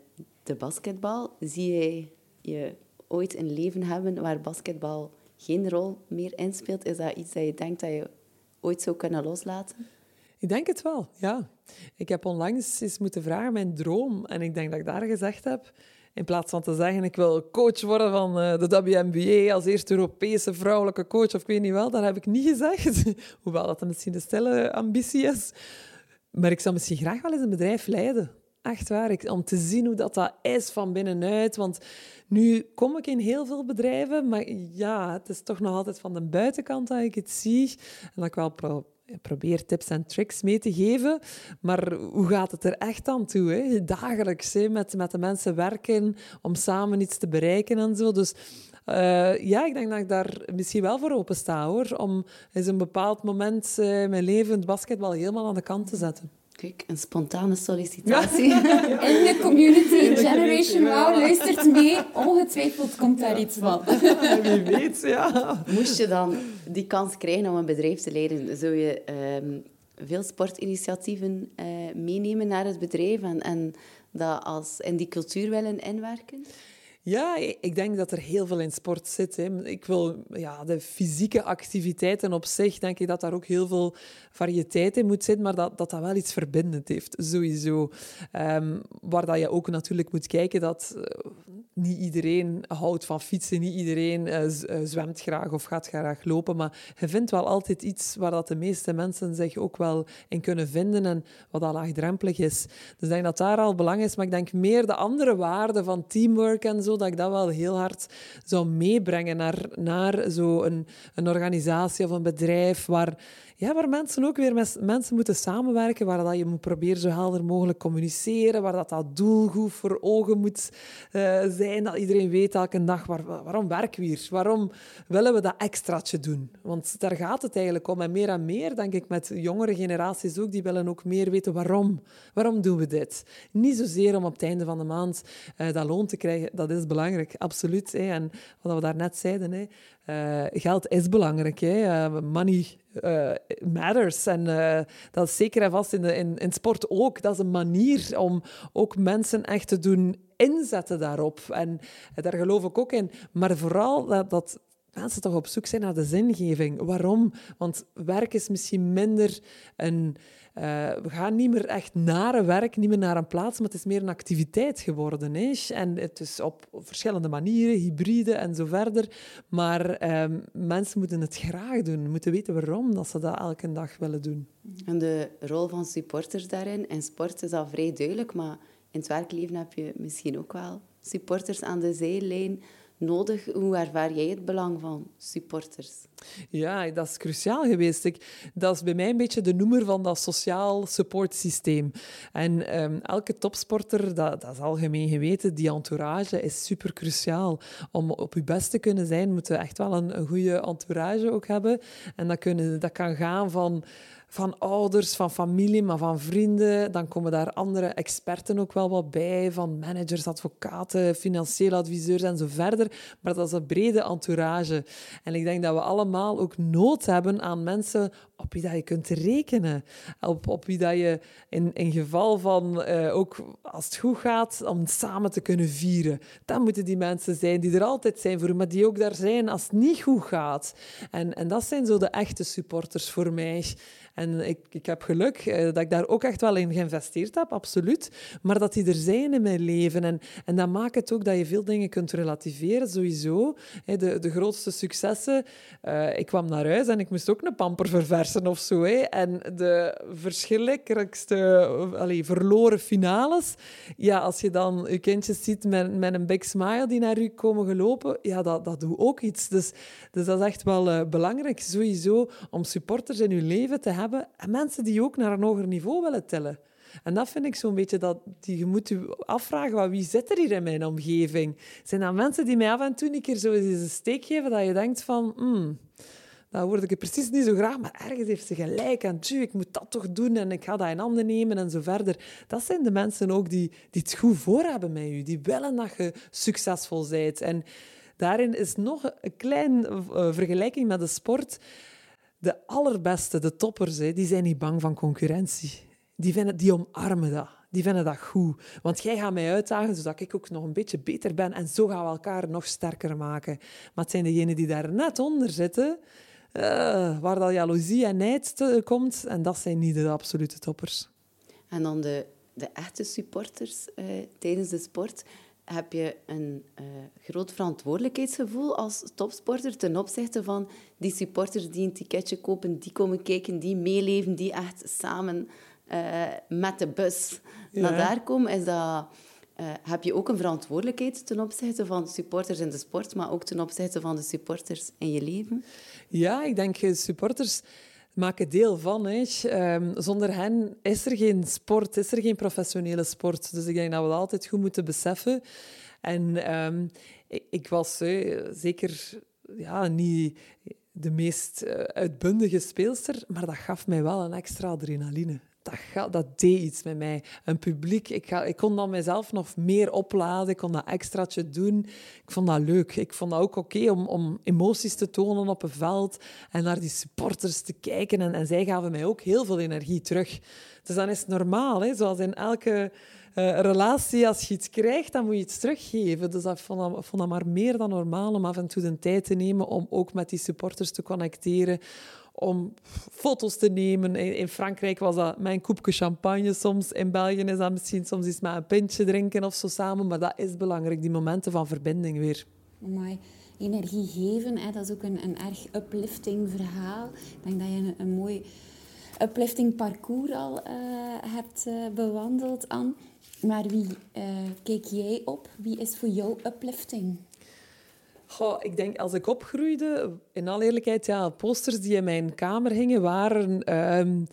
de basketbal. Zie jij je ooit een leven hebben waar basketbal geen rol meer inspeelt? Is dat iets dat je denkt dat je ooit zou kunnen loslaten? Ik denk het wel, ja. Ik heb onlangs eens moeten vragen mijn droom. En ik denk dat ik daar gezegd heb, in plaats van te zeggen ik wil coach worden van eh, de WNBA als eerste Europese vrouwelijke coach of ik weet niet wel, dat heb ik niet gezegd. Hoewel dat misschien de stille ambitie is. Maar ik zou misschien graag wel eens een bedrijf leiden. Echt waar, ik, om te zien hoe dat, dat is van binnenuit. Want nu kom ik in heel veel bedrijven, maar ja, het is toch nog altijd van de buitenkant dat ik het zie. En dat ik wel probeer tips en tricks mee te geven. Maar hoe gaat het er echt aan toe? Hè? Dagelijks? Met, met de mensen werken om samen iets te bereiken en zo. Dus uh, ja, ik denk dat ik daar misschien wel voor open sta hoor. Om eens een bepaald moment uh, mijn leven, het basketbal, helemaal aan de kant te zetten. Kijk, een spontane sollicitatie. In de community, Generation Wow luistert mee. Ongetwijfeld komt daar iets van. Wie weet, ja. Moest je dan die kans krijgen om een bedrijf te leiden, zou je um, veel sportinitiatieven uh, meenemen naar het bedrijf en, en dat als in die cultuur willen inwerken? Ja, ik denk dat er heel veel in sport zit. Hè. Ik wil ja, de fysieke activiteiten op zich, denk ik dat daar ook heel veel variëteit in moet zitten, maar dat dat, dat wel iets verbindend heeft, sowieso. Um, waar dat je ook natuurlijk moet kijken dat uh, niet iedereen houdt van fietsen, niet iedereen uh, zwemt graag of gaat graag lopen, maar je vindt wel altijd iets waar dat de meeste mensen zich ook wel in kunnen vinden en wat al laagdrempelig is. Dus ik denk dat daar al belang is, maar ik denk meer de andere waarden van teamwork en zo, dat ik dat wel heel hard zou meebrengen naar, naar zo'n een organisatie of een bedrijf waar ja, waar mensen ook weer met mensen moeten samenwerken, waar dat je moet proberen zo helder mogelijk communiceren, waar dat, dat goed voor ogen moet uh, zijn, dat iedereen weet elke dag waar, waarom werken we hier, waarom willen we dat extraatje doen. Want daar gaat het eigenlijk om. En meer en meer, denk ik, met jongere generaties ook, die willen ook meer weten waarom. Waarom doen we dit? Niet zozeer om op het einde van de maand uh, dat loon te krijgen, dat is belangrijk, absoluut. Hè. En wat we daarnet zeiden, hè, uh, geld is belangrijk. Hè. money uh, matters. En dat is zeker en vast in, de, in, in sport ook. Dat is een manier om ook mensen echt te doen inzetten daarop. En daar geloof ik ook in. Maar vooral dat mensen toch op zoek zijn naar de zingeving. Waarom? Want werk is misschien minder een uh, we gaan niet meer echt naar een werk, niet meer naar een plaats, maar het is meer een activiteit geworden. Hè? En het is op verschillende manieren, hybride en zo verder. Maar um, mensen moeten het graag doen, moeten weten waarom dat ze dat elke dag willen doen. En de rol van supporters daarin, in sport is al vrij duidelijk, maar in het werkleven heb je misschien ook wel supporters aan de zijlijn nodig. Hoe ervaar jij het belang van supporters? Ja, dat is cruciaal geweest. Ik, dat is bij mij een beetje de noemer van dat sociaal supportsysteem. En um, elke topsporter, dat, dat is algemeen geweten, die entourage is super cruciaal. Om op je best te kunnen zijn, moet je echt wel een, een goede entourage ook hebben. En dat, kunnen, dat kan gaan van van ouders, van familie, maar van vrienden. Dan komen daar andere experten ook wel wat bij, van managers, advocaten, financiële adviseurs en zo verder. Maar dat is een brede entourage. En ik denk dat we allemaal ook nood hebben aan mensen op wie dat je kunt rekenen. Op, op wie dat je in, in geval van, uh, ook als het goed gaat, om samen te kunnen vieren. Dan moeten die mensen zijn die er altijd zijn voor maar die ook daar zijn als het niet goed gaat. En, en dat zijn zo de echte supporters voor mij. En ik, ik heb geluk eh, dat ik daar ook echt wel in geïnvesteerd heb, absoluut. Maar dat die er zijn in mijn leven. En, en dat maakt het ook dat je veel dingen kunt relativeren, sowieso. De, de grootste successen. Uh, ik kwam naar huis en ik moest ook een pamper verversen of zo. Hè. En de verschrikkelijkste allee, verloren finales. Ja, als je dan je kindjes ziet met, met een big smile die naar u komen gelopen, ja, dat, dat doet ook iets. Dus, dus dat is echt wel uh, belangrijk, sowieso, om supporters in je leven te hebben en mensen die ook naar een hoger niveau willen tillen. En dat vind ik zo'n beetje dat die, je moet je afvragen, wie zit er hier in mijn omgeving? Zijn dat mensen die mij af en toe een keer zo een steek geven dat je denkt van, hmm, dat word ik precies niet zo graag, maar ergens heeft ze gelijk en tju, ik moet dat toch doen en ik ga dat in handen nemen en zo verder. Dat zijn de mensen ook die, die het goed voor hebben met je, die willen dat je succesvol bent. En daarin is nog een kleine uh, vergelijking met de sport de allerbeste, de toppers, hè, die zijn niet bang van concurrentie. Die, vinden, die omarmen dat. die vinden dat goed. Want jij gaat mij uitdagen, zodat ik ook nog een beetje beter ben. En zo gaan we elkaar nog sterker maken. Maar het zijn degenen die daar net onder zitten, uh, waar dat jaloezie en nijd komt. En dat zijn niet de absolute toppers. En dan de, de echte supporters uh, tijdens de sport heb je een uh, groot verantwoordelijkheidsgevoel als topsporter ten opzichte van die supporters die een ticketje kopen, die komen kijken, die meeleven, die echt samen uh, met de bus ja. naar daar komen. Is dat, uh, heb je ook een verantwoordelijkheid ten opzichte van supporters in de sport, maar ook ten opzichte van de supporters in je leven? Ja, ik denk supporters maken deel van. Hè. Um, zonder hen is er geen sport, is er geen professionele sport. Dus ik denk dat we dat altijd goed moeten beseffen. En um, ik, ik, was zeker ja, niet de meest uh, uitbundige speelster, maar dat gaf mij wel een extra adrenaline dat, dat deed iets met mij. Een publiek, ik, ga, ik kon dan mezelf nog meer opladen, ik kon dat extraatje doen. Ik vond dat leuk. Ik vond dat ook oké om, om emoties te tonen op een veld en naar die supporters te kijken. En, en zij gaven mij ook heel veel energie terug. Dus dan is het normaal, hè? zoals in elke uh, relatie, als je iets krijgt, dan moet je iets teruggeven. Dus ik vond, dat, vond dat maar meer dan normaal om af en toe de tijd te nemen om ook met die supporters te connecteren om foto's te nemen. In, Frankrijk was dat mijn koepje champagne soms. In België is dat misschien soms iets met een pintje drinken of zo samen. Maar dat is belangrijk, die momenten van verbinding weer. Mooi. Energie geven, hè, dat is ook een, een erg uplifting verhaal. Ik denk dat je een, een mooi uplifting parcours al uh, hebt uh, bewandeld, Anne. Maar wie uh, keek jij op? Wie is voor jou uplifting? Goh, ik denk, als ik opgroeide, in alle eerlijkheid, ja, posters die in mijn kamer hingen, waren... Ehm,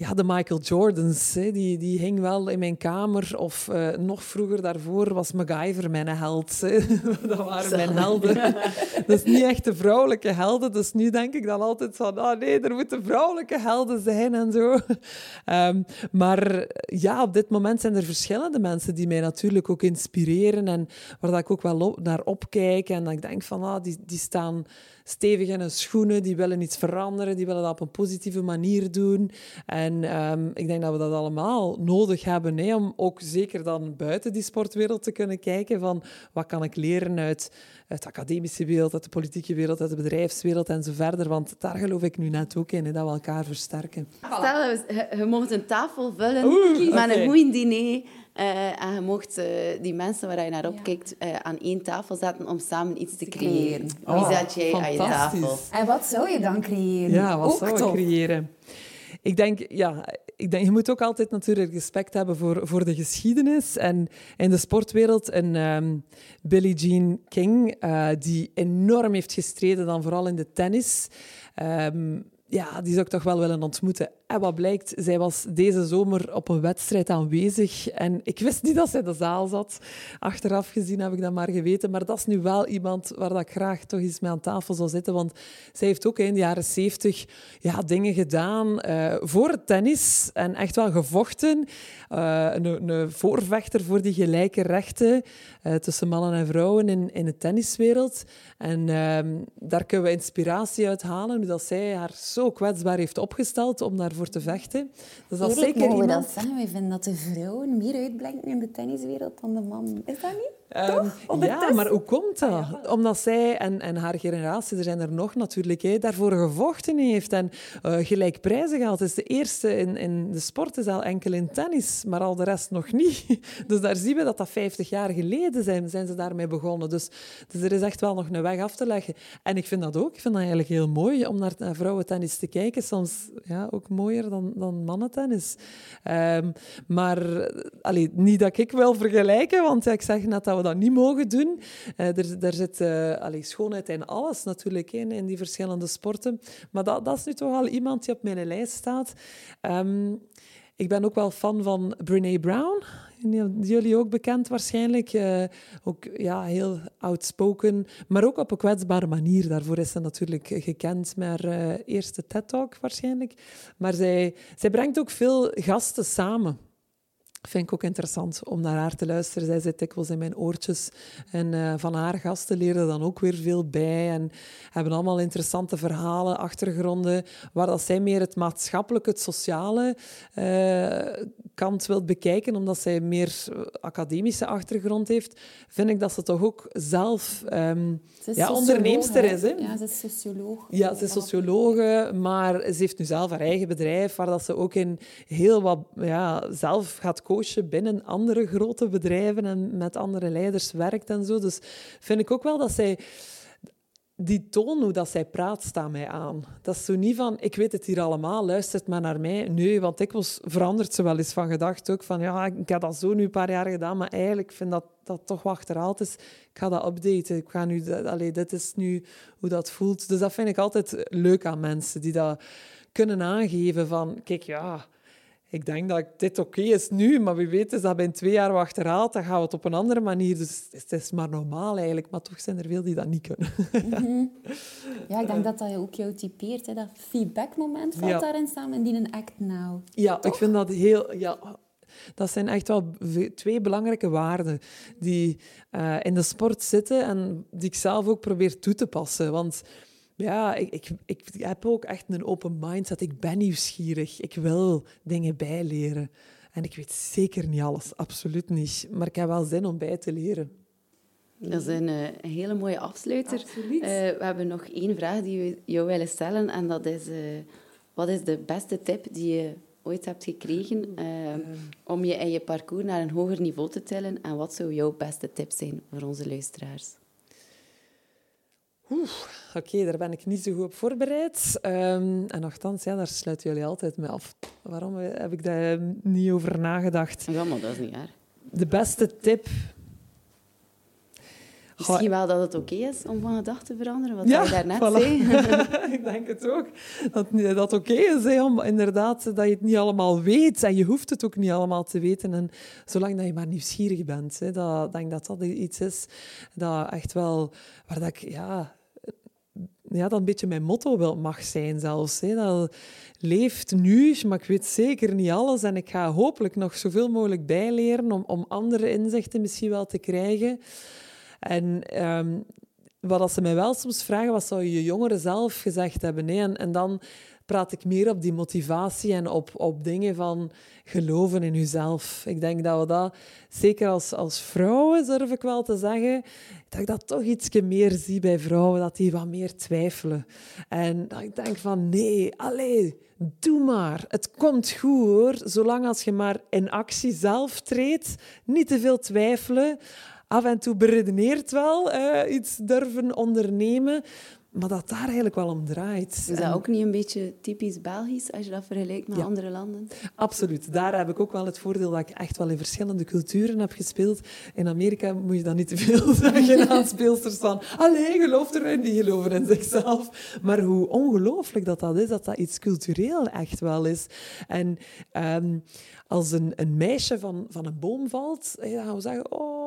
ja, de Michael Jordans, hè, die, die hing wel in mijn kamer. Of uh, nog vroeger daarvoor was MacGyver mijn held. Hè. Dat waren mijn helden. Dat is niet echt de vrouwelijke helden. Dus nu denk ik dan altijd van, oh nee, er moeten vrouwelijke helden zijn en zo. Um, maar ja, op dit moment zijn er verschillende mensen die mij natuurlijk ook inspireren. En waar dat ik ook wel op, naar opkijk. En dat ik denk van, ah, die, die staan stevig in hun schoenen, die willen iets veranderen, die willen dat op een positieve manier doen. En um, ik denk dat we dat allemaal nodig hebben, hè, om ook zeker dan buiten die sportwereld te kunnen kijken van wat kan ik leren uit, uit de academische wereld, uit de politieke wereld, uit de bedrijfswereld en zo verder. Want daar geloof ik nu net ook in, hè, dat we elkaar versterken. Stel, je, je mocht een tafel vullen Oeh, met een goed diner uh, en je mocht uh, die mensen waar je naar opkijkt uh, aan één tafel zetten om samen iets te creëren. Oh, Wie zet jij aan je tafel? En wat zou je dan creëren? Ja, wat zou ik creëren? Ik denk, ja, ik denk, je moet ook altijd natuurlijk respect hebben voor, voor de geschiedenis. En in de sportwereld een um, Billie Jean King, die enorm heeft gestreden, dan vooral in de tennis. Um, ja, die zou ik toch wel willen ontmoeten. En wat blijkt, zij was deze zomer op een wedstrijd aanwezig. En ik wist niet dat zij de zaal zat. Achteraf gezien heb ik dat maar geweten. Maar dat is nu wel iemand waar dat ik graag toch eens mee aan tafel zou zitten. Want zij heeft ook in de jaren zeventig ja, dingen gedaan uh, voor het tennis. En echt wel gevochten. Uh, een, een, voorvechter voor die gelijke rechten uh, tussen mannen en vrouwen in, in de tenniswereld. En ehm, daar kunnen we inspiratie uit halen. Hoe dat zij haar zo kwetsbaar heeft opgesteld om daar voor te vechten. Dus dat zeker iemand... we dat zeggen? Wij vinden dat de vrouwen meer uitblinken in de tenniswereld dan de mannen. Is dat niet? Um, ja, maar hoe komt dat? Omdat zij en, en haar generatie, er zijn er nog natuurlijk, hè, daarvoor gevochten heeft en uh, gelijk prijzen gehaald. Het is de eerste in, in de sport, is al enkel in tennis, maar al de rest nog niet. Dus daar zien we dat dat 50 jaar geleden zijn, zijn ze daarmee begonnen. Dus, dus er is echt wel nog een weg af te leggen. En ik vind dat ook. Ik vind dat eigenlijk heel mooi om naar, naar vrouwentennis te kijken. Soms ja, ook mooier dan, dan mannentennis. Um, maar allee, niet dat ik wil vergelijken, want ja, ik zeg net dat we dat niet mogen doen. Uh, er, daar zit allee, schoonheid in alles natuurlijk, in, in die verschillende sporten. Maar dat, dat is nu toch al iemand die op mijn lijst staat. Um, ik ben ook wel fan van Brene Brown. Jullie ook bekend waarschijnlijk. Uh, ook ja, heel outspoken, maar ook op een kwetsbare manier. Daarvoor is ze natuurlijk gekend met haar eerste TED-talk waarschijnlijk. Maar zij, zij brengt ook veel gasten samen vind ik ook interessant om naar haar te luisteren. Zij zit dikwijls in mijn oortjes. En uh, van haar gasten leren dan ook weer veel bij. En hebben allemaal interessante verhalen, achtergronden, waar dat zij meer het maatschappelijke, het sociale uh, kant wilt bekijken, omdat zij meer eh, academische achtergrond heeft, vind ik dat ze toch ook zelf um, ja, onderneemster is. Hè? Ja, ze is socioloog. Ja, ze is sociologe, maar ze heeft nu zelf haar eigen bedrijf, waar dat ze ook in heel wat ja, zelf gaat coachen binnen andere grote bedrijven en met andere leiders werkt en zo. Dus vind ik ook wel dat zij die toon, hoe dat zij praat, staat mij aan. Dat is zo niet van, ik weet het hier allemaal, luistert maar naar mij. Nee, want ik was veranderd ze wel eens van gedacht ook. Van ja, ik heb dat zo nu een paar jaar gedaan, maar eigenlijk vind dat dat toch achterhaald is. Ik ga dat updaten. Ik ga nu, allez, dit is nu hoe dat voelt. Dus dat vind ik altijd leuk aan mensen, die dat kunnen aangeven van, kijk ja ik denk dat dit oké is nu, maar wie weet is dat binnen twee jaar achterhaalt, dan gaan we het op een andere manier. Dus het is maar normaal eigenlijk, maar toch zijn er veel die dat niet kunnen. Mhm. Ja, ik denk dat dat ook jou typeert. Hè? Dat feedbackmoment valt daarin samen in een act now. Ja, ik vind dat heel... Ja, dat zijn echt wel twee belangrijke waarden die uh, in de sport zitten en die ik zelf ook probeer toe te passen. Want ja, ik, ik, ik heb ook echt een open mindset. Ik ben nieuwsgierig. Ik wil dingen bijleren. En ik weet zeker niet alles, absoluut niet. Maar ik heb wel zin om bij te leren. Dat is een, eh, een hele mooie afsluiter. Uh, we hebben nog één vraag die we jou willen stellen. En dat is, uh, wat is de beste tip die je ooit hebt gekregen om je in je parcours naar een hoger niveau te tillen? En wat zou jouw beste tip zijn voor onze luisteraars? Oeh, oké, daar ben ik niet zo goed op voorbereid. Um, en nogthans, ja, daar sluiten jullie altijd mee af. Waarom heb ik daar niet over nagedacht? Ja, maar dat is niet erg. De beste tip... Misschien wel dat het oké is om van gedachten te veranderen, wat ja, je daarnet voilà. zei. ik denk het ook. Dat dat oké is, hè, om inderdaad, dat je het niet allemaal weet. En je hoeft het ook niet allemaal te weten. En zolang dat je maar nieuwsgierig bent, hè, dat, denk dat dat iets is dat echt wel... Waar dat ik, ja, ja, dat een beetje mijn motto wel mag zijn zelfs. Hè. Dat leeft nu, maar ik weet zeker niet alles. En ik ga hopelijk nog zoveel mogelijk bijleren om, om andere inzichten misschien wel te krijgen. En um, wat ze mij wel soms vragen, wat zou je je jongeren zelf gezegd hebben? Hè? En dan praat ik meer op die motivatie en op, op dingen van geloven in jezelf. Ik denk dat we dat, zeker als, als vrouwen, durf ik wel te zeggen, dat ik dat toch iets meer zie bij vrouwen, dat die wat meer twijfelen. En dat ik denk van, nee, allee, doe maar. Het komt goed hoor, zolang als je maar in actie zelf treedt, niet te veel twijfelen af en toe beredeneert wel, iets durven ondernemen maar dat daar eigenlijk wel om draait. Is dat ook niet een beetje typisch Belgisch als je dat vergelijkt met andere landen? Absoluut. Daar heb ik ook wel het voordeel dat ik echt wel in verschillende culturen heb gespeeld. In Amerika moet je dan niet te veel zeggen aan speelsters van allee, geloof erin, die geloven in zichzelf. Maar hoe ongelooflijk dat dat is, dat dat iets cultureel echt wel is. En um, als een, een meisje van, van een boom valt, dan gaan we zeggen, oh,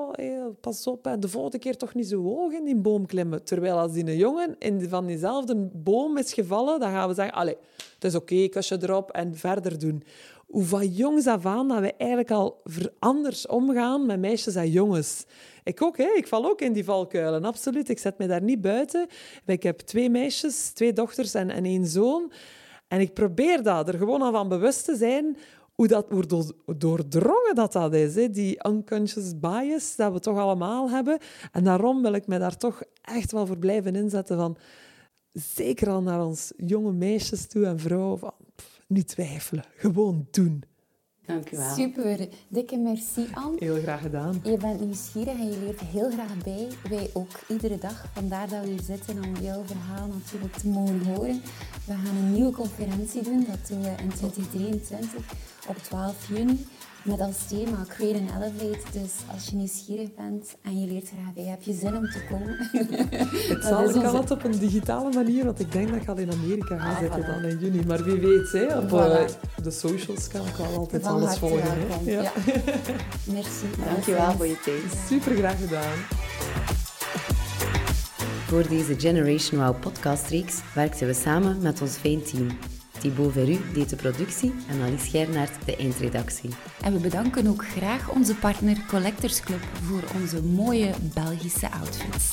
pas op, de volgende keer toch niet zo hoog in die boom klimmen. Terwijl als die een jongen in van diezelfde boom is gevallen, dan gaan we zeggen, allee, het is oké, okay, kusje erop en verder doen. Hoe van jongs af aan dat we eigenlijk al anders omgaan met meisjes en jongens. Ik ook, hè? ik val ook in die valkuilen, absoluut. Ik zet me daar niet buiten. Ik heb twee meisjes, twee dochters en, en één zoon. En ik probeer dat, er gewoon al van bewust te zijn hoe, dat, hoe doordrongen dat, dat is. Hè? Die unconscious bias dat we toch allemaal hebben. En daarom wil ik mij daar toch echt wel voor blijven inzetten van... Zeker al naar ons jonge meisjes toe en vrouwen. Van, niet twijfelen, gewoon doen. Dank u wel. Super, dikke merci Anne. Heel graag gedaan. Je bent nieuwsgierig en je leert heel graag bij. Wij ook iedere dag. Vandaar dat we hier zitten om jouw verhaal natuurlijk te mogen horen. We gaan een nieuwe conferentie doen, dat doen we in 2023 op 12 juni. Met als thema Create and Elevate. Dus als je nieuwsgierig bent en je leert graag bij, heb je zin om te komen. het zal, ik kan het op een digitale manier, want ik denk dat ik al in Amerika ga ah, zitten dan in juni. Maar wie weet, hè, op uh, de socials kan ik wel altijd alles volgen. Hè. Ja. ja. Merci. Dankjewel voor je tijd. Super graag gedaan. Voor deze Generation Wow podcastreeks werkten we samen met ons fijn team. Thibaut Veru deed de productie en Alice Gernaert de eindredactie. En we bedanken ook graag onze partner Collectors Club voor onze mooie Belgische outfits.